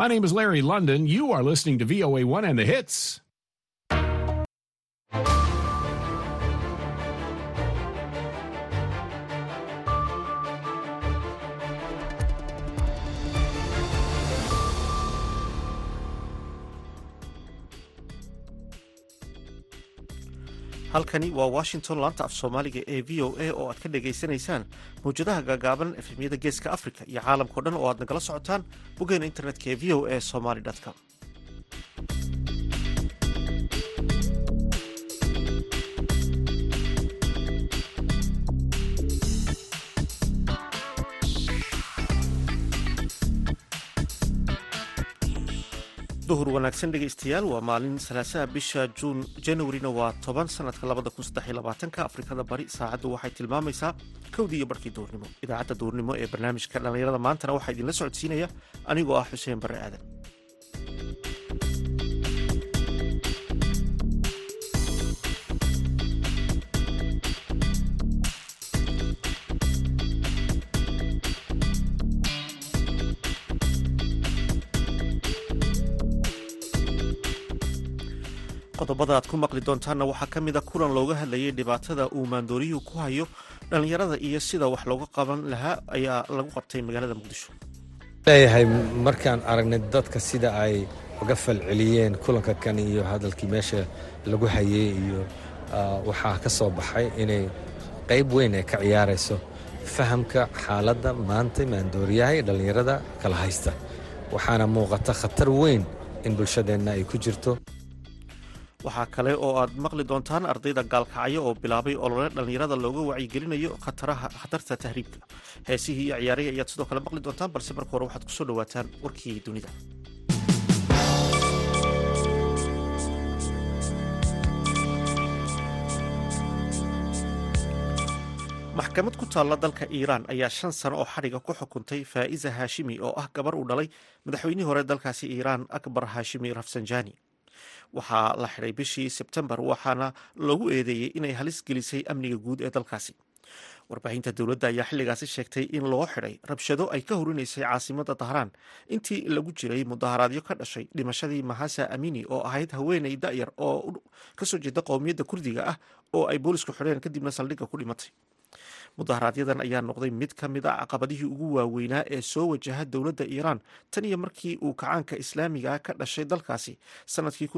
My name is Larry London. You are listening to VOA1 and the hits. Halkani waa washington laanta af soomaaliga ee v o a oo aad ka dhagaysanaysaan mawjadaha gaagaaban efemyada geeska africa iyo caalamkao dhan oo aad nagala socotaan boggeena internetka ee v o a somaly com duhur wanaagsan dhegaystayaal waa maalin salaasaha bisha juun januarina waa toban sanadka labada kun saddex iyo labaatanka. Afrikada bari saacaddu waxay tilmaamaysaa kowdii iyo barkii duurnimo. Idaacadda duurnimo ee barnaamijka dhallinyarada maantana waxaa idinla socodsiinaya anigoo ah xuseen barre aadan qodobada aad ku maqli doontaanna waxaa ka mid a kulan looga hadlayay dhibaatada uu maandooriyuhu ku hayo. Dhallinyarada iyo sida wax looga qaban lahaa ayaa lagu qabtay magaalada muqdisho. Leeyahay markaan aragnay dadka sida ay uga falceliyeen kulanka kan iyo hadalkii meesha lagu hayey iyo waxaa ka soo baxay inay qayb weyn ay ka ciyaarayso fahamka xaaladda maanta maandooriyaha ee dhallinyarada kala haysta. Waxaana muuqata khatar weyn in bulshadeenna ay ku jirto waxaa kale oo aad maqli doontaan ardayda gaalkacyo oo bilaabay olole dhallinyarada looga wacyigelinayo khatarta tahriibka. Heesihii iyo ciyaarihii ayaad sidoo kale maqli doontaan balse marka hore waxaad ku soo dhawaataan warkii dunida. Maxkamad ku taalla dalka iiraan ayaa shan sano oo xadhiga ku xukuntay faa'iza haashimi oo ah gabar uu dhalay madaxweynihii hore dalkaasi iiraan akbar haashimi rafsanjani waxaa la xidhay bishii sebtembar waxaana loogu eedeeyey inay halis gelisay amniga guud ee dalkaasi. Warbaahinta dowladda ayaa xilligaasi sheegtay in loo xidhay rabshado ay ka horinaysay caasimada dahraan. Intii lagu jiray mudaharaadyo ka dhashay dhimashadii mahasa amini oo ahayd haweeney da'yar oo ka soo jeeda qowmiyadda kurdiga ah oo ay boolisku xidheen kadibna saldhigga ku dhimatay mudaharaaadyadan ayaa noqday mid ka mid a caqabadihii ugu waaweynaa ee soo wajaha dowladda iiraan tan iyo markii uu kacaanka islaamiga ka dhashay dalkaasi sannadkii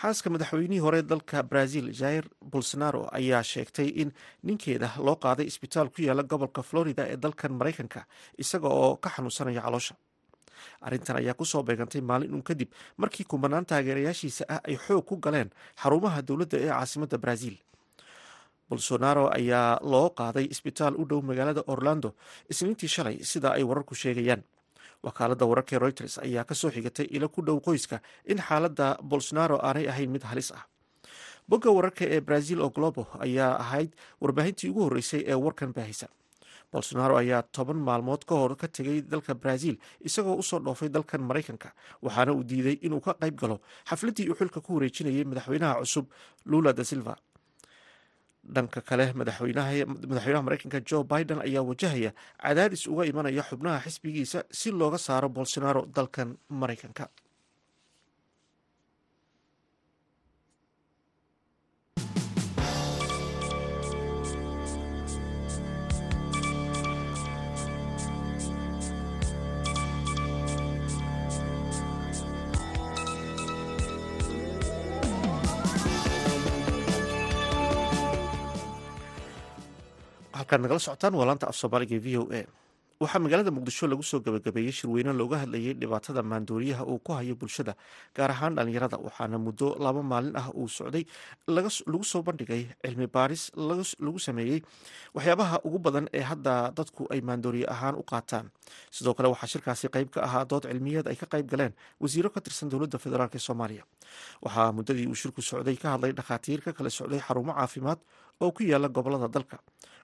xaaska madaxweynihii hore dalka brazil jair bolsonaro ayaa sheegtay in ninkeeda loo qaaday isbitaal ku yaalla gobolka florida ee dalkan maraykanka isaga oo ka xanuunsanaya caloosha arrintan ayaa ku soo beegantay maalin uun kadib markii kumanaan taageerayaashiisa ah ay xoog ku galeen xarumaha dowladda ee caasimadda brazil. Bolsonaro ayaa loo qaaday isbitaal u dhow magaalada orlando isniintii shalay sida ay wararku sheegayaan. Wakaaladda wararka ee reuters ayaa ka soo xigatay ilo ku dhow qoyska in xaaladda bolsonaro aanay ahayn mid halis ah. Bogga wararka ee brazil oo globo ayaa ahayd warbaahintii ugu horreysay ee warkan baahisa bolsonaro ayaa toban maalmood ka hor ka tegay dalka brazil isagoo u soo dhoofay dalkan maraykanka waxaana uu diiday inuu ka qayb galo xafladdii uu xilka ku wareejinayay madaxweynaha cusub lula da silva. Dhanka kale madaxweynaha maraykanka jo biden ayaa wajahaya cadaadis uga imanaya xubnaha xisbigiisa si looga saaro bolsonaro dalkan maraykanka halkaad nagala socotaan waa laanta af soomaaliga v o a. Waxaa magaalada muqdisho lagu soo gabagabeeyey shirweyne looga hadlayay dhibaatada maandooriyaha uu ku hayo bulshada gaar ahaan dhalinyarada waxaana muddo laba maalin ah uu socday lagu soo bandhigay cilmi baaris lagu sameeyey waxyaabaha ugu badan ee hadda dadku ay maandooriye ahaan u qaataan. Sidoo kale waxaa shirkaasi qayb ka ahaa dood cilmiyeed ay ka qayb galeen wasiiro ka tirsan dowladda federaalk soomaaliya. Waxaa muddadii uu shirku socday ka hadlay dhakhaatiir ka kala socday xarumo caafimaad oo ku yaalla gobollada dalka.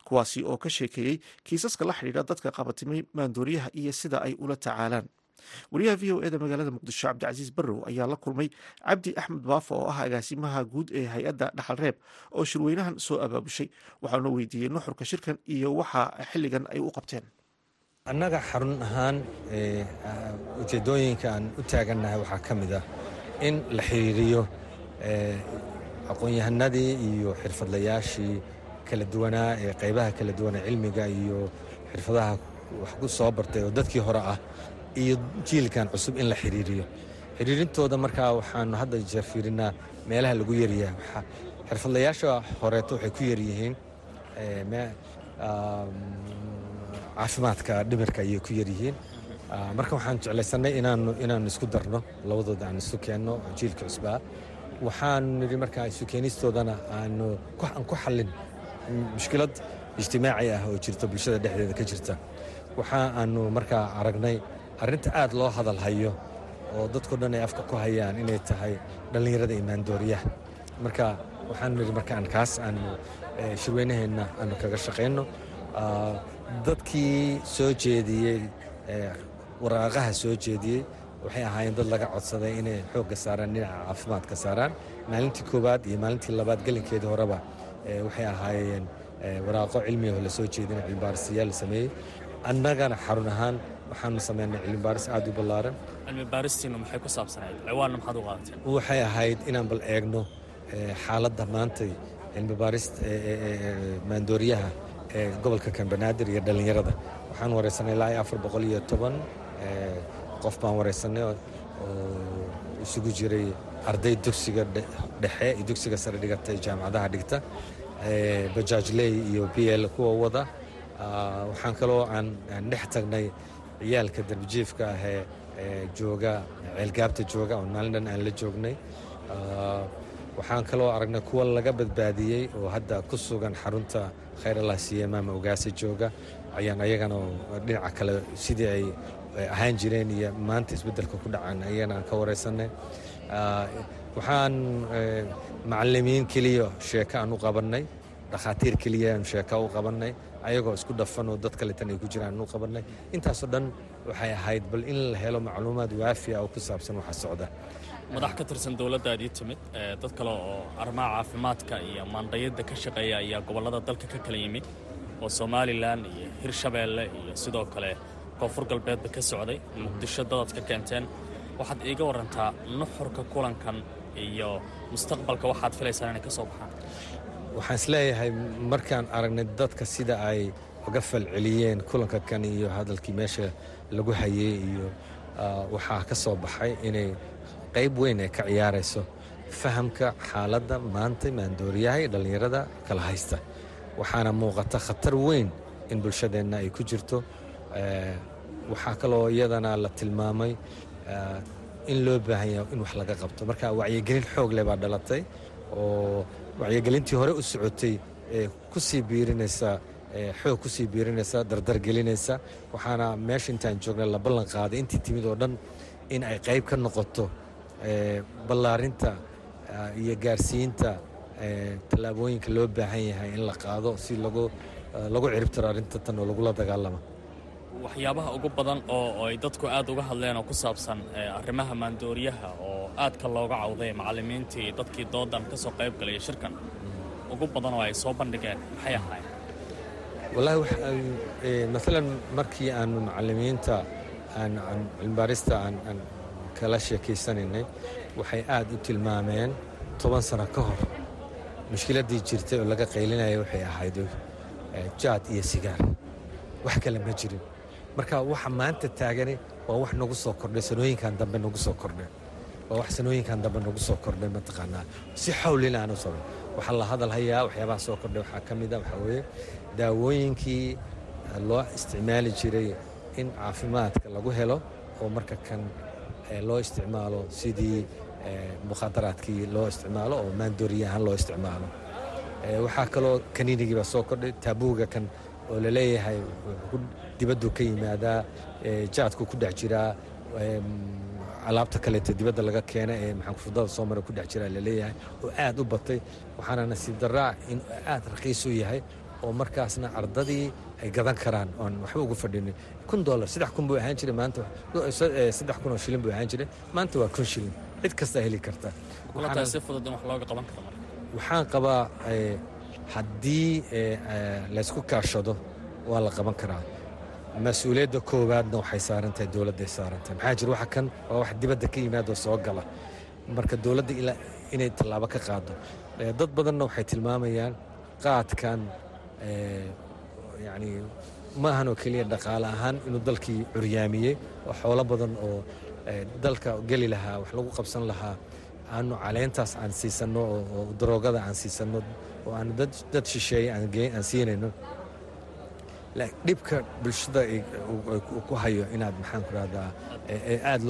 Kuwaasi oo ka sheekeeyey kiisaska la xidhiidha dadka qabatimay maandooriyaha iyo sida ay ula tacaalaan. Wariyaha v o eda magaalada muqdisho cabdicasiis barrow ayaa la kulmay cabdi axmed baafo oo ah agaasimaha guud ee hay'adda dhaxal reeb oo shirweynahan soo abaabushay waxaana weydiiyey nuxurka shirkan iyo waxa xilligan ay u qabteen. Annaga xarun ahaan ujeeddooyinka aan u taagannahay waxaa ka mid ah in la xiriiriyo aqoon-yahanadii iyo xirfadlayaashii kala duwanaa ee qaybaha kala duwanee cilmiga iyo xirfadaha wax ku soo bartay oo dadkii hore ah iyo jiilkan cusub in la xiriiriyo. Xiriirintooda markaa waxaanu hadda jeer fiirinaa meelaha lagu yaryahay. Xirfadlayaasha horeeto waxay ku yaryihiin caafimaadka dhimirka ayay ku yaryihiin marka waxaan jeclaysanay inaanu isku darno labadooda aan isu keenno jiilka cusbaa waxaanu nidhi markaa isu keenistoodana aanu ku xallin mushkilad ijtimaaci ah oo jirta bulshada dhexdeeda ka jirta. Waxa aanu markaa aragnay arrinta aad loo hadal hayo oo dadkao dhan ay afka ku hayaan inay tahay dhallinyarada imaandooriyaha. Marka waxaanu nidhi markaan kaas aanu shirweynaheenna aanu kaga shaqayno dadkii soo jeediyey waraaqaha soo jeediyey waxay ahaayeen dad laga codsaday inay xoogga saaraan dhinaca caafimaadka saaraan. Maalintii koowaad iyo maalintii labaad gelinkeedii horeba waxay ahaayeen waraaqo cilmigaho la soo jeedina cilmibaarisayaal la sameeyey. Annagana xarun ahaan waxaanu sameynay cilmibaaris aad u ballaaran. Cilmibaaristiinu maxay ku saabsanayd? Ciwaanna maxaad u qaadateen waxay ahayd inaan bal eegno xaaladda maantay cilmibaarista maandooriyaha ee gobolka kambanaadir iyo dhallinyarada. Waxaan wareysanay ilaa iyo afar boqol iyo toban qof baan wareysanay oo isugu jiray arday dugsiga dhexe iyo dugsiga sare dhigatay jaamacadaha dhigta bajaajley iyo b l kuwa wada. Waxaan kaloo aan dhex tagnay ciyaalka darbijiifka ahee jooga ceelgaabta jooga oo maalin dhan aan la joognay. Waxaan kaloo aragnay kuwa laga badbaadiyey oo hadda ku sugan xarunta khayr allah siiye maama ogaasa jooga. Ayaan ayagana dhinaca kale sidii ay ahaan jireen iyo maanta isbeddelka ku dhacan ayagana aan ka wareysanay. Waxaan macalimiin keliya sheeko aan u qabannay dhakhaatiir keliya aan sheeko u qabannay ayagoo isku dhafan oo dad kaletan ay ku jiraan aan u qabannay. Intaasoo dhan waxay ahayd bal in la helo macluumaad waafiya oo ku saabsan waxa socda. Madax ka tirsan dowladdaadii timid dad kale oo arrimaha caafimaadka iyo maandhayadda ka shaqeeya ayaa gobollada dalka ka kala yimid oo somalilan iyo hirshabeelle iyo sidoo kale koonfur galbeedba ka socday muqdisho dadaad ka keenteen. Waxaad iiga warantaa nuxurka kulankan iyo mustaqbalka waxaad filaysaan inay ka soo baxaan. Waxaan is leeyahay markaan aragnay dadka sida ay uga falceliyeen kulanka kan iyo hadalkii meesha lagu hayey iyo waxaa ka soo baxay inay qayb weyn ay ka ciyaarayso fahamka xaaladda maanta maandooriyaha iyo dhallinyarada kala haysta. Waxaana muuqata khatar weyn in bulshadeenna ay ku jirto waxaa kaloo iyadana la tilmaamay in loo baahan yahay in wax laga qabto. Marka wacyigelin xoog leh baa dhalatay oo wacyigelintii hore u socotay ee ku sii biirinaysa xoog ku sii biirinaysa dardargelinaysa waxaana meesha intaan joognay la ballan qaaday intii timid oo dhan in ay qayb ka noqoto ballaarinta iyo gaarsiinta tallaabooyinka loo baahan yahay in la qaado si lagu ciribtiro arrinta tan oo lagula dagaalamo waxyaabaha ugu badan oo ay dadku aad uga hadleen oo ku saabsan arrimaha maandooriyaha oo aadka looga cawday macallimiintii dadkii doodan ka qayb galaya shirkan ugu badan oo ay soo bandhigeen maxay ahaayeen? Wallaahi maalan markii aanu macallimiinta cilmibaarista aan kala sheekaysanaynay waxay aad u tilmaameen toban sano ka hor. Mushkiladdii jirtay oo laga qaylinaya waxay ahayd jaad iyo sigaar. Wax kale ma jirin marka waxa maanta taagani waa wax nagu soo kordhay sanooyinkan dambe nagu soo kordhay. Waa wax sanooyinkan dambe nagu soo kordhay mataqaanaa si xawlina aan u sabay waxaa la hadal hayaa waxyaabaha soo kordhay waxaa ka mid a waxaa weeye daawooyinkii loo isticmaali jiray in caafimaadka lagu helo oo marka kan loo isticmaalo sidii mukhaadaraadkii loo isticmaalo oo maandooriya ahaan loo isticmaalo. Waxaa kaloo kaniinigii baa soo kordhay taabuuga kan oo la leeyahay dibaddu ka yimaadaa jaadku ku dhex jiraa alaabta kaleeto dibadda laga keena ee maxaanfudada soo mara ku dhex jiraa la leeyahay oo aad u batay. Waxaana nasiib daraa in aad raqiis u yahay oo markaasna ardadii ay gadan karaan oon waxba ugu fadhinin. Kun dolar saddex kun buu ahaan jiray maanta. Saddex kun oo shilin buu ahaan jiray. Maanta waa kun shilin. Cid kastaa heli karta. Si fudud in wax looga qaban karo marka. Waxaan qabaa haddii laysku kaashado waa la qaban karaa mas'uuliyadda koowaadna waxay saaran tahay dowladday saaran tahay maxaa jira waxa kan waa wax dibadda ka yimaadoo soo gala? Marka dowladda ilaa inay tallaabo ka qaado dad badanna waxay tilmaamayaan qaadkan yacni ma ahan oo keliya dhaqaale ahaan inuu dalkii curyaamiyey oo xoolo badan oo dalka geli lahaa wax lagu qabsan lahaa aanu caleyntaas aan siisanno oo daroogada aan siisanno oo aanu dad shisheeye aan siinayno dhibka bulshada ku hayo inaad maxaan ku rahdaa aad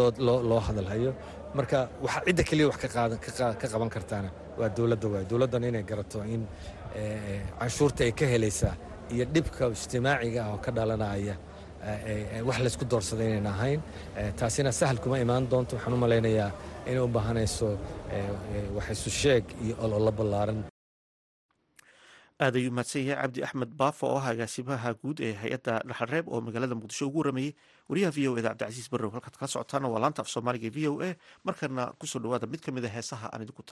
loo hadalhayo marka cidda keliya wax ka qaban kartaana waa dowladda waay dowladdana inay garato in canshuurta ay ka helaysaa iyo dhibka ijtimaaciga ah oo ka dhalanaya wax laysku doorsada inayn ahayn. Taasina sahal kuma imaan doonto. Waxaan u malaynayaa inay u baahanayso wax sheeg iyo ololo ballaaran aad ayuu mahadsan yahay cabdi axmed baafo oo ah agaasimaha guud ee hay'adda dhaxalreeb oo magaalada muqdisho ugu waramayey wariyaha v o eda cabdicasiis barrow halkaad kala socotaana waa laanta af soomaaliga v o a markana ku soo dhawaada mid ka mid a heesaha aan idinku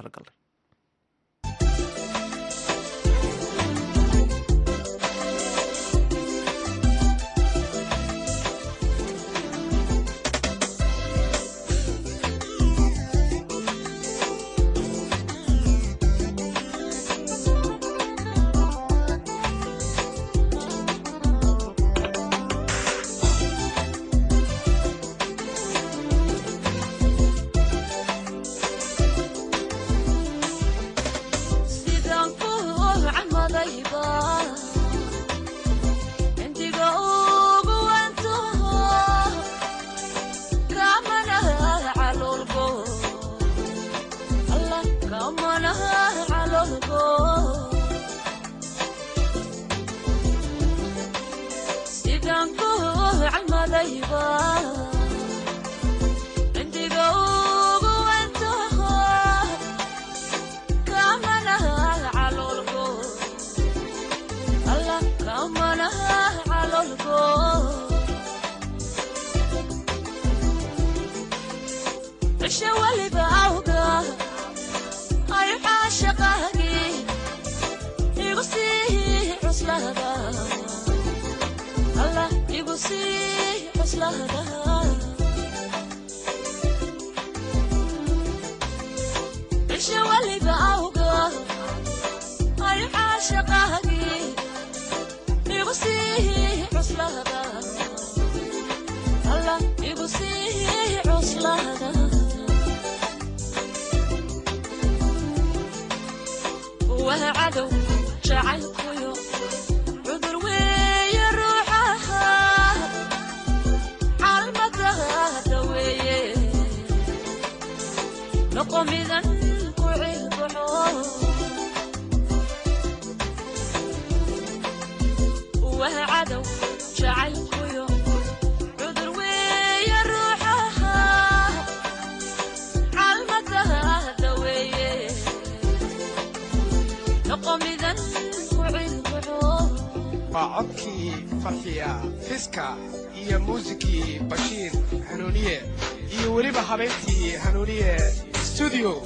talagalnay waa codkii farxiya fiska iyo muusikii bashiir hanuuniye iyo weliba habeyntii hanuuniye stuudiyo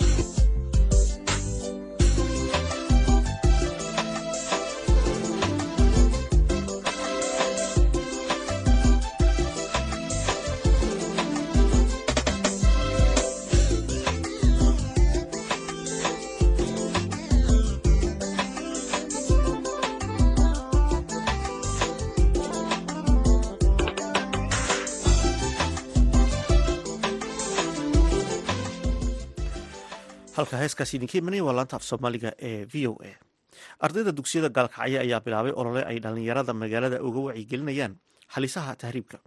halka heeskaasi idinka imanaya waa laanta af soomaaliga ee v o a. Ardayda dugsiyada gaalkacyo ayaa bilaabay olole ay dhallinyarada magaalada uga wacyigelinayaan halisaha tahriibka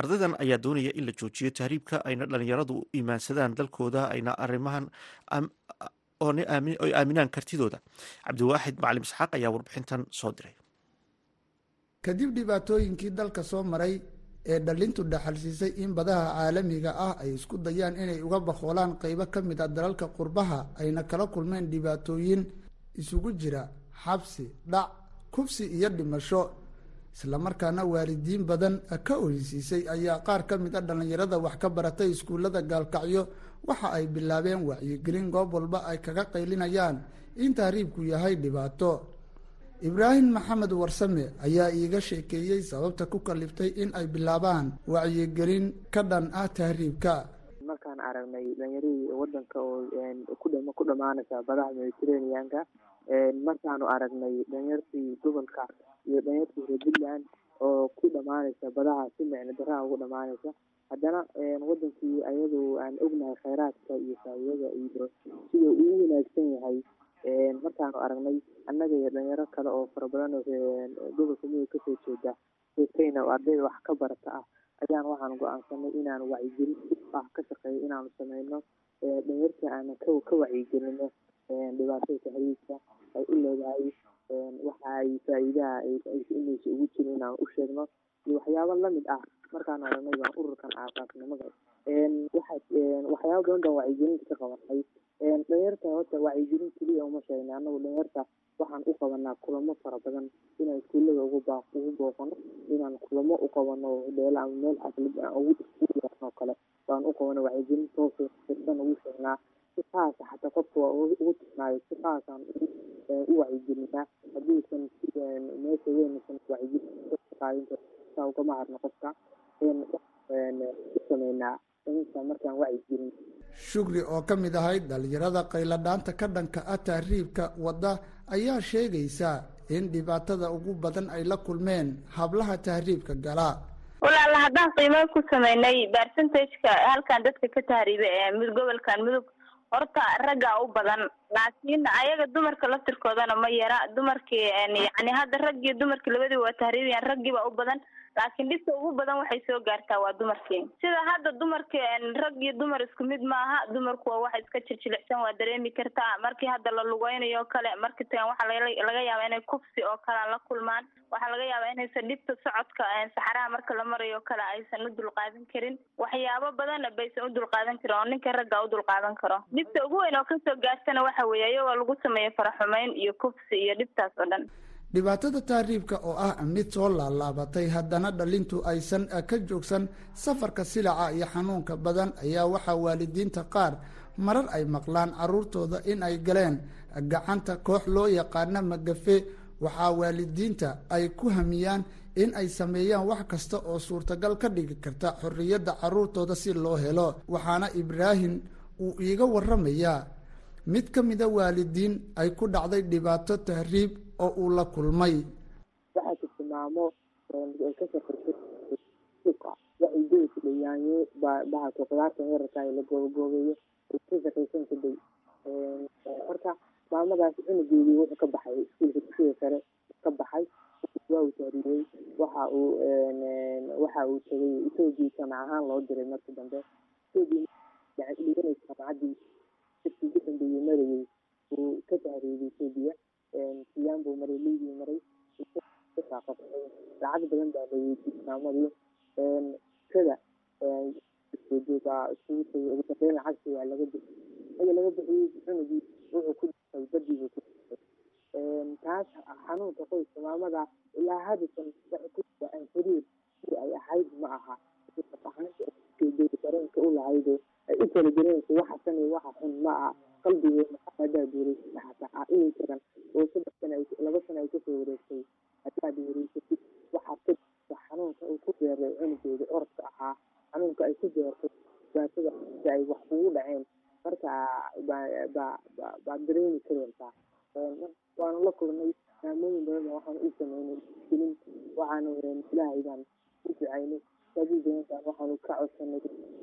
ardaydan ayaa doonaya in la joojiyo tahriibka ayna dhallinyaradu u imaansadaan dalkooda ayna arimahan oy aaminaan kartidooda. Cabdiwaaxid macalim isxaaq ayaa warbixintan soo diray. Kadib dhibaatooyinkii dalka soo maray ee dhalintu dhaxalsiisay in badaha caalamiga ah ay isku dayaan inay uga bakoolaan qeybo ka mid a dalalka qurbaha ayna kala kulmeen dhibaatooyin isugu jira xabsi dhac kufsi iyo dhimasho. Islamarkaana waalidiin badan ka oysiisay ayaa qaar ka mid a dhallinyarada wax ka baratay iskuullada gaalkacyo. Waxa ay bilaabeen wacyigelin goob walba ay kaga qaylinayaan in tahriibku yahay dhibaato ibraahim maxamed warsame ayaa iiga sheekeeyey sababta ku kaliftay in ay bilaabaan wacyigelin ka dhan ah tahriibka. Markaan aragnay dhallinyaradii wadanka oo ku dhamaanaysa badaha mediterraneanka markaanu aragnay dhalinyartii gobolka iyo dhalinyartii reer puntland oo ku dhamaanaysa badaha si micno daraha ugu dhamaanaysa. Haddana wadankii ayadu aan ognahay kheyraadka iyo faa'iidada iyo sida uu wanaagsan yahay markaanu aragnay annaga iyo dhalinyaro kale oo fara badan gobolka mudug ka soo jeeda kenya oo ardayda wax ka barata ah. Ayaan waxaan go'aansanay inaan wacyigelin ah ka shaqeeyo inaanu sameyno dhalinyartii aanan ka wacyigelino dhibaatada tahriibka ay u leedahay waxa ay faa'iidaha inaysa ugu jirin inaan u sheegno. Iyo waxyaabo la mid ah markaan aragnay baan ururkan aasaasnimada. Waxa waxyaabo badan baan wacyigelinta ka qabanay dhalinyarta horta wacyigelin keliya uma sheegnay annagu dhalinyarta waxaan u qabanaa kulamo fara badan inaan iskuullada ugu booqano inaan kulamo u qabano dheela ama meel xaflad aan ugu oo kale. Baan u qabano wacyigelin toosa dhan ugu sheegnaa. Si qaasa xataa qofka waa ugu tusnaayo si qaasaan u wacyigelinaa. Haddiisan meesha weynaysan wacyigelin saa ugama harno qofka. U sameynaa. Inta markaan wacyigelin shukri oo ka mid ahayd dhallinyarada qayladhaanta ka dhanka ah tahriibka wadda ayaa sheegaysa in dhibaatada ugu badan ay la kulmeen hablaha tahriibka gala. Walaala haddaan qiimeyn ku sameynay percentageka halkan dadka ka tahriiba ee gobolkan mudug horta raggaa u badan laakiin ayaga dumarka laftirkoodana ma yara dumarkii yani hadda raggii dumarkii labadii waa tahriibayaan raggiiba u badan laakiin dhibka ugu badan waxay soo gaartaa waa dumarkii. Sida hadda dumarki rag iyo dumar isku mid maaha dumarku waa wax iska jirjilicsan waa dareemi kartaa markii hadda la lugeynayo o kale markii tagan waxaa laga yaabaa inay kufsi oo kale la kulmaan. Waxaa laga yaabaa inaysan dhibta socodka saxaraha marka la marayo kale aysan u dulqaadan karin. Waxyaabo badan baysan u dulqaadan karin oo ninka ragga u dulqaadan karo. Dhibta ugu weyn oo ka soo gaartana waxa weeye iyagoo lagu sameeyo faraxumeyn iyo kufsi iyo dhibtaas oo dhan dhibaatada tahriibka oo ah mid soo laalaabatay haddana dhalintu aysan ka joogsan safarka silaca iyo xanuunka badan ayaa waxaa waalidiinta qaar marar ay maqlaan caruurtooda in ay galeen gacanta koox loo yaqaana magafe waxaa waalidiinta ay ku hamiyaan in ay sameeyaan wax kasta oo suurtagal ka dhigi karta xorriyadda caruurtooda si loo helo. Waxaana ibraahim uu iiga waramayaa mid ka mida waalidiin ay ku dhacday dhibaato tahriib oo uu la kulmay. Waxaa jirta maamo ay ka safartay dhayaanyo bahalka qudaartan yararka la googoobeeyo ay ka shaqaysan kaday marka maamadaas cunugeedii wuxuu ka baxay iskuulka dugsiga sare ka baxay waa uu tahriyey waxa uu waxa uu tagay etoobiya jamac ahaan loo diray markii dambe. Dhiganaysa jamacadii ugu dambeeyey marayey uu ka tahriibay etoobiya siyaan buu maray liibii maray lacag badan baa la weydiiyey maamadii kada dambeyn lacagtii waa laga bixiyey aya laga bixiyey cunugii wuxuu ku dhintay badiibuu ku dhintay taas xanuunka qoyska maamada ilaa ku aan xiriir sidii ay ahayd ma aha dareenka u lahaydo ay u kala dareenka waxa san waxa xun ma aha qalbigeeda haddaad wareysata xataa inay tagan oo saddex sana laba sana ay ka soo wareegtay haddaad wareysatid waxaad ka xanuunka uu ku beeray cunugeeda orodka ahaa xanuunka ay ku beertay dhibaatada si ay wax kugu dhaceen. Marka baad dareemi kareentaa. Waanu la kulnay maamooyin badan waxaan u sameynay filin waxaanu ilaahay baan u ducaynay. Sabiibadan waxaanu ka codsanay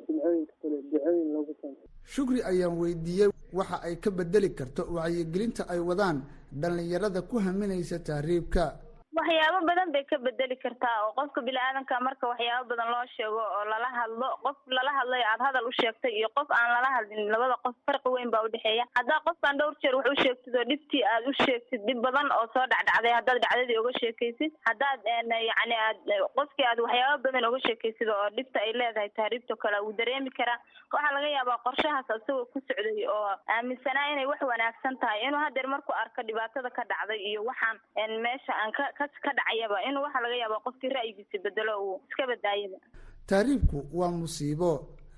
jimcooyinka kale ducooyin loogu samey shukri ayaan weydiiyey waxa ay ka bedeli karto wacyigelinta ay wadaan dhallinyarada ku haminaysa tahriibka waxyaabo badan bay ka bedeli kartaa oo qofka bini-aadanka marka waxyaabo badan loo sheego oo lala hadlo qof lala hadlayo aad hadal u sheegtay iyo qof aan lala hadlin labada qof farqi weyn baa udhexeeya haddaa qofkaan dhowr jeer wax u sheegtid oo dhibtii aad u sheegtid dhib badan oo soo dhacdhacday haddaad dhacdadii uga sheekaysid haddaad yacni aad qofkii aad waxyaabo badan uga sheekaysid oo dhibta ay leedahay tahriibto kale wuu dareemi karaa. Waxaa laga yaabaa qorshahaas isagoo ku socday oo aaminsanaa inay wax wanaagsan tahay inuu hadeer markuu arko dhibaatada ka dhacday iyo waxaan meesha aan ka ka dhacayaba inuu waxaa laga yaaba qofkii ra'yigiisa bedelo uu iska badaayaba tahriibku waa musiibo.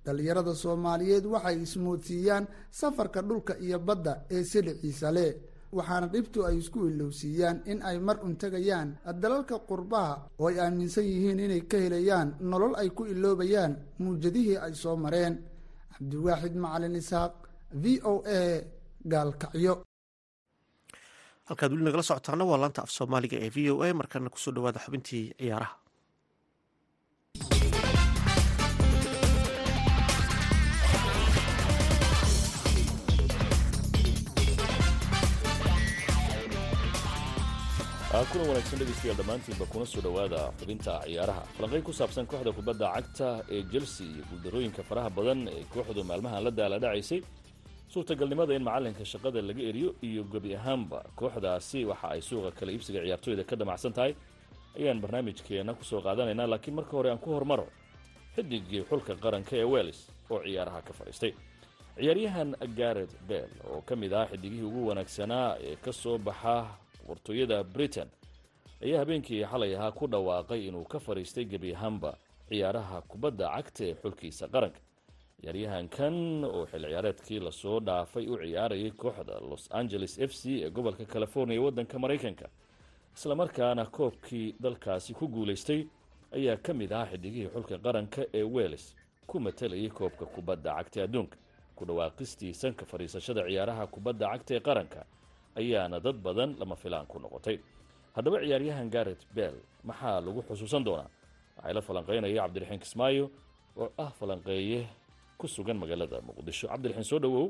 Dhalinyarada soomaaliyeed waxay ismoodsiiyaan safarka dhulka iyo badda ee siliciisa le waxaana dhibtu ay isku ilowsiiyaan in ay mar un tegayaan dalalka qurbaha oo ay aaminsan yihiin inay ka helayaan nolol ay ku iloobayaan muujadihii ay soo mareen. Cabdiwaaxid macalin isxaaq v o a gaalkacyo halkaad weli nagala socotaana waa laanta af soomaaliga ee v o a. Markana ku soo dhawaada xubintii ciyaaraha. Kuna wanaagsan dhegeystayaal dhammaantiinba kuna soo dhowaada xubinta ciyaaraha. Falanqayn ku saabsan kooxda kubadda cagta ee chelsea iyo guuldarooyinka faraha badan ee kooxdu maalmahan la daaladhacaysay suurtagalnimada in macalinka shaqada laga eriyo iyo gebi ahaanba kooxdaasi waxa ay suuqa kala iibsiga ciyaartooyda ka damacsan tahay. Ayaan barnaamijkeena ku soo qaadanaynaa laakiin marka hore aan ku hormaro xidigii xulka qaranka ee welis oo ciyaaraha ka fadhiistay. Ciyaaryahan garet bell oo ka mid ah xidigihii ugu wanaagsanaa ee ka soo baxa boqortooyada britain ayaa habeenkii xalay ahaa ku dhawaaqay inuu ka fadhiistay gebi ahaanba ciyaaraha kubadda cagta ee xulkiisa qaranka ciyaaryahankan oo xil ciyaareedkii la soo dhaafay u ciyaarayay kooxda los angeles f c ee gobolka california waddanka maraykanka. Islamarkaana koobkii dalkaasi ku guulaystay ayaa ka mid ahaa xidigihii xulka qaranka ee weles ku matalayay koobka kubadda cagta adduunka. Ku dhawaaqistii sanka fadhiisashada ciyaaraha kubadda cagta ee qaranka ayaana dad badan lama filaan ku noqotay. Haddaba ciyaaryahan garet bell maxaa lagu xusuusan doonaa? Waxay la falanqeynaya cabdiraxiin kismaayo oo ah falanqeeye ku sugan magaalada muqdisho. Cabdiraxiin soo dhowow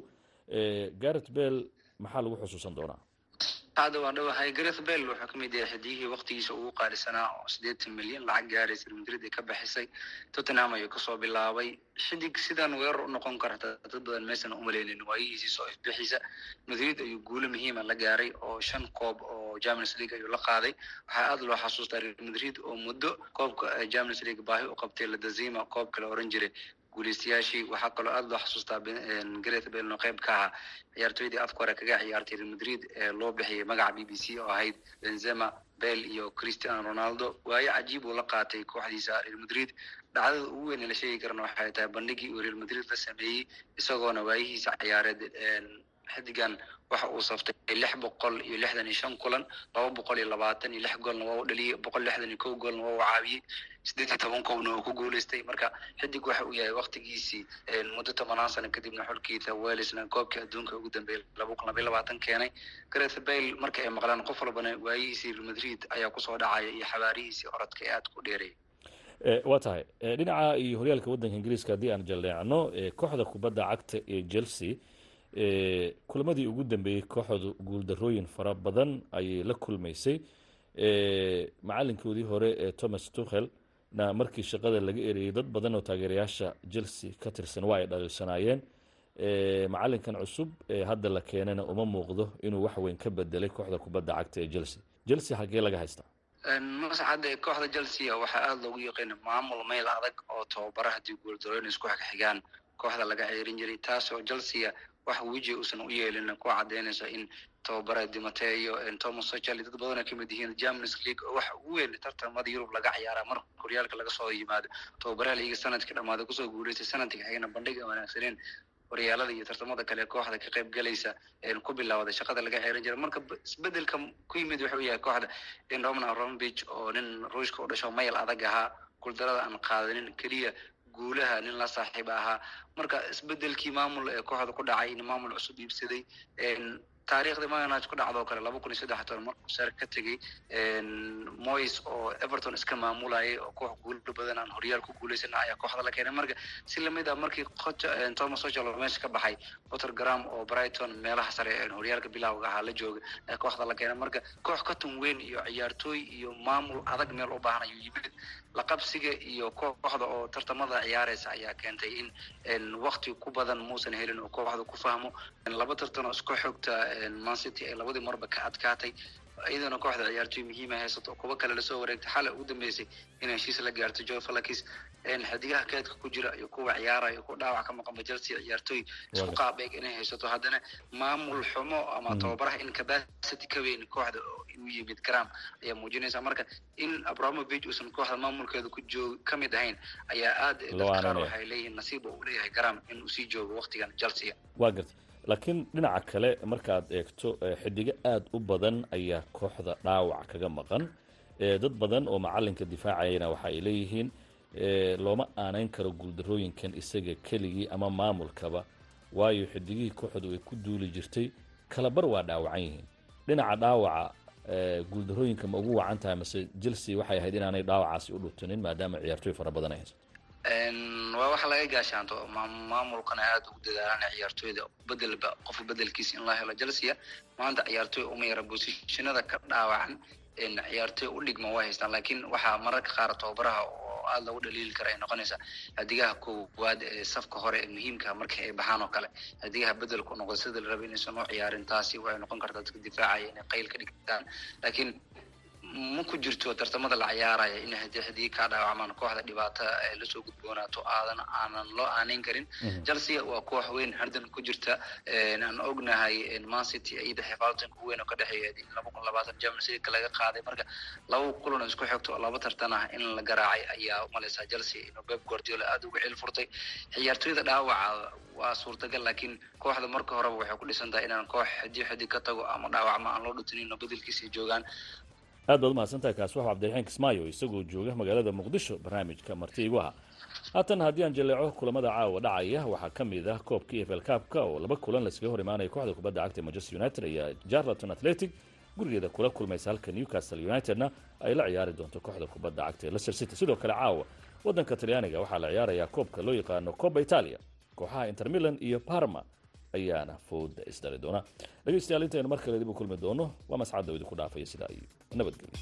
garet bell maxaa lagu xusuusan doonaa? Hadda waa dhawahay. Gareth bell wuxuu ka mid yahay xidigihii waktigiisa ugu qaalisanaa oo siddeetan milyan lacag gaaraysa madrid ay ka baxisay tottenham ayuu ka soo bilaabay. Xidig sidan weerar u noqon karta dad badan meesana umaleynin waayihiisii soo ifbixiisa madrid ayuu guulo muhiima la gaaray oo shan koob oo champions league ayuu la qaaday. Waxaa aada loo xasuustaa real madrid oo muddo koobka champions league baahi u qabtay ladazima koobka la oran jiray guuleystayaashii waxaa kaloo aada loo xasuustaa gareth bell oo qayb ka ahaa ciyaartooydii afka hore kaga ciyaartay real madrid ee loo bixiyay magaca b b c oo ahayd benzema bell iyo cristiano ronaldo. Waayo cajiib uu la qaatay kooxdiisa real madrid. Dhacdada ugu weyn ee la sheegi karana waxay tahay bandhigii uu real madrid la sameeyey isagoona waayihiisa ciyaareed xidigan waxa uu saftay lix boqol iyo lixdan iyo shan kulan laba boqol iyo labaatan iyo lix goolna waa u dhaliyey boqol lixdan iyo kow goolna waa u caawiyey siddeed iyo toban koobna uu ku guuleystay. Marka xidig waxa uu yahay waktigiisii muddo tobanaan sano kadibna xulkiisa welsna koobkii adduunka ugu dambeeyay laba kun labaiy labaatan keenay. Gareth bale marka ay maqlaan qof walbana waayihiisii real madrid ayaa ku soo dhacaya iyo xabaarihiisii orodka ee aada ku dheereeyay waa tahay. Dhinaca iyo horyaalka waddanka ingiriiska haddii aan jalleecno kooxda kubadda cagta ee chelsea kulamadii ugu dambeeyey kooxdu guuldarooyin fara badan ayay la kulmaysay. Macalinkoodii hore ee thomas tuchel na markii shaqada laga ereyey dad badan oo taageerayaasha chelsea ka tirsan waa ay dhaliilsanaayeen macalinkan cusub ee hadda la keenana uma muuqdo inuu wax weyn ka bedelay kooxda kubadda cagta ee chelsea. Chelsea xaggee laga haystaa masaxadda kooxda chelsea waxaa aada loogu yaqaana maamul meyl adag oo tababara haddii guuldarooyin isku xigxigaan kooxda laga ceerin jiray taasoo chelsea wax weji uusan u yeelin ku cadeynaysa in tababara dimateyo thomas sochel dad badan ka mid yihiin champions league. Oo waxa ugu weyn tartamada yurub laga ciyaara marka horyaalka laga soo yimaado. Tababaraha liiga sannadkii dhamaada ku soo guuleystay sannadkii xigana bandhig aan wanaagsaneen horyaalada iyo tartamada kale kooxda ka qayb galaysa ku bilaawday shaqada laga ceeran jira marka isbeddelka ku yimid wuxuu yahay kooxda in roman arombich oo nin ruushka u dhasho mayl adag ahaa guuldarada aan qaadanin keliya guulaha nin la saaxiib ahaa. Marka isbedelkii maamul ee kooxda ku dhacay in maamul cusub iibsaday taariikhdii manage ku dhacdoo kale laba kun iyo saddex toban markuu sare ka tegey moyes oo everton iska maamulayay oo koox guulo badan aan horyaal ku guuleysana ayaa kooxda la keenay. Marka si la mid ah markii thomas ochel meesha ka baxay ottergram oo brighton meelaha sare horyaalka bilawga ahaa la jooga kooxda la keenay. Marka koox ka weyn iyo ciyaartooy iyo maamul adag meel u baahan ayuu yimid laqabsiga iyo kooxda oo tartamada ciyaareysa ayaa keentay in wakti ku badan muusan helin oo kooxda ku fahmo laba tartan oo isku xogta mancity ay labadii marba ka adkaatay iyadana kooxda ciyaartooy muhiima haysato. Kuwo kale la soo wareegtay xalay ugu dambeysay in heshiis la gaarto joe falakis xidigaha keedka ku jira iyo kuwa ciyaaraya kuwa dhaawac ka maqanba chelsea ciyaartooy isku qaabeeg inay haysato. Haddana maamul xumo ama tababaraha in capacity ka weyn kooxda inuu yimid gram ayaa muujinaysa. Marka in abramovich uusan kooxda maamulkeeda ku joog ka mid ahayn ayaa aad dadka qaar waxay leeyihiin nasiib uu leeyahay gram in uu sii joogo waktigan chelsea waa garta laakiin dhinaca kale markaad eegto xidigo aada u badan ayaa kooxda dhaawac kaga maqan. Dad badan oo macalinka difaacayana waxa ay leeyihiin looma aanayn karo guuldarooyinkan isaga keligii ama maamulkaba. Waayo xidigihii kooxdu ay ku duuli jirtay kalabar waa dhaawacan yihiin. Dhinaca dhaawaca guuldarooyinka ma ugu wacan tahay mase chelsea waxay ahayd inaanay dhaawacaasi u dhutanin maadaama ciyaartooy fara badan ay waa wax laga gaashaanto maamulkana aada ugu dadaalaan ciyaartooyda bedelba qofka bedelkiisa in loo helo chelsea maanta ciyaartooy uma yara bosishinada ka dhaawacan ciyaartooy u dhigma way haystaan. Laakiin waxaa mararka qaar tababaraha oo aada loogu dhaliili kara ay noqonaysaa hadigaha koowaad ee safka hore ee muhiimka markii ay baxaan oo kale hadigaha bedelku noqdo sida la raba inaysan u ciyaarin taasi waxay noqon kartaa dadka difaacaya inay qayl ka dhigtaan. Laakiin ma ku jirto tartamada la ciyaaraya in haddii kaa dhaawacmaan kooxda dhibaata ay la soo gudboonaato aadan aanan loo aaneyn karin. Chelsea waa koox weyn hardan ku jirta aan ognahay man city iyada xifaaltanka weyn oo ka dhexeeya laba kun labaatan champions league laga qaaday. Marka laba kulan isku xigto oo laba tartan ah in la garaacay ayaa umalaysaa chelsea inuu pep guardiola aada uga cil furtay. Ciyaartooyda dhaawaca waa suurtagal laakiin kooxda marka horeba waxay ku dhisan tahay inaan koox xidii xidii ka tago ama dhaawacma aan loo dhutinin oo bedelkiisa joogaan aad baad umahadsantahay kaasi waxu cabdiraxiin kismaayo isagoo jooga magaalada muqdisho barnaamijka marti igu aha haatan haddii aan jaleeco kulamada caawa dhacaya waxaa ka mid ah koobkii efl kaabka oo laba kulan laskaga hor imaanaya kooxda kubadda cagta manchester united ayaa jarlaton athletic. Gurigeeda kula kulmaysa halka newcastle unitedna ay la ciyaari doonto kooxda kubadda cagta leicester city. Sidoo kale caawa waddanka talyaaniga waxaa la ciyaarayaa koobka loo yaqaano coba italia kooxaha inter milan iyo parma ayaana fooda isdhali doona. dhegeystayaal intaynu mar kale dib u kulmi doono. Waa mascadda oo idinku dhaafaya sidaa iyo nabadgelyo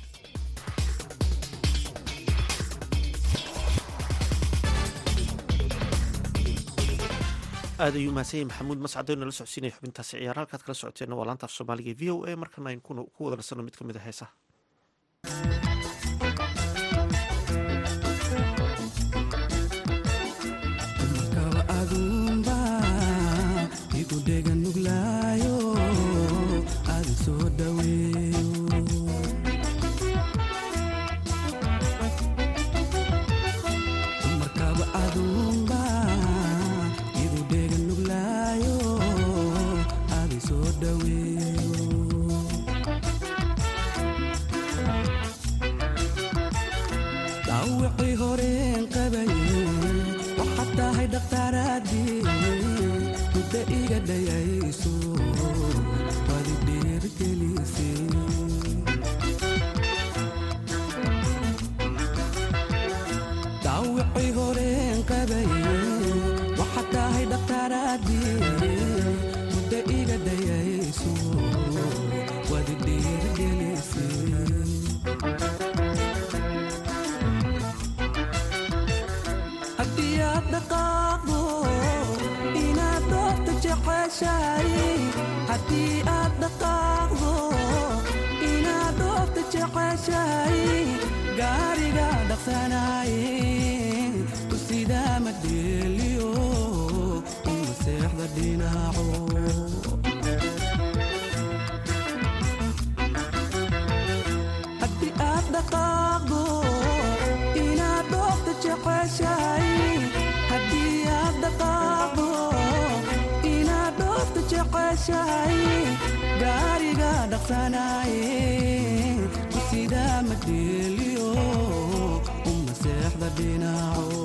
aad ayuu mahadsan yahay maxamuud. Mascado nala socodsiinaya xubintaasi ciyaar halkaad kala socoteen waa laanta af soomaaliga v o a markana aynu ku wada nasano mid ka mid a heesaha haddii aad dhaqaaqdo inaad dhoofta jeceshahay gaariga dhaqsanaaye sidaa ma dheeliyo u maseexda dhinaco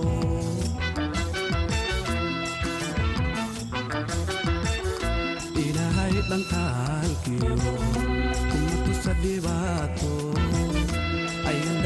dhankaalkiyo kuma tusa dhibaato ayan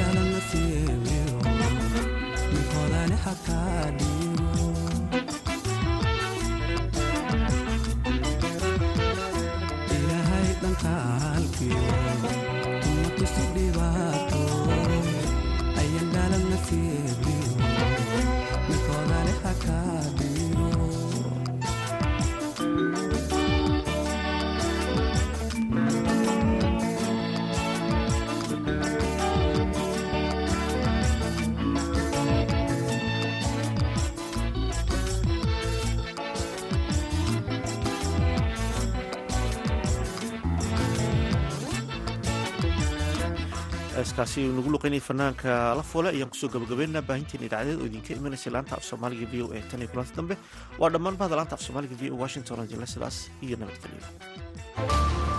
heeskaasi nagu luqeynaya fanaanka la foole ayaan ku soo gabagabeynaa baahinteena idaacadeed oo idinka imanaysa laanta af soomaaliga v o e tan iyo kulanti dambe. Waa dhammaan bahda laanta af soomaaliga v o washington jelle sidaas iyo nabadgelyo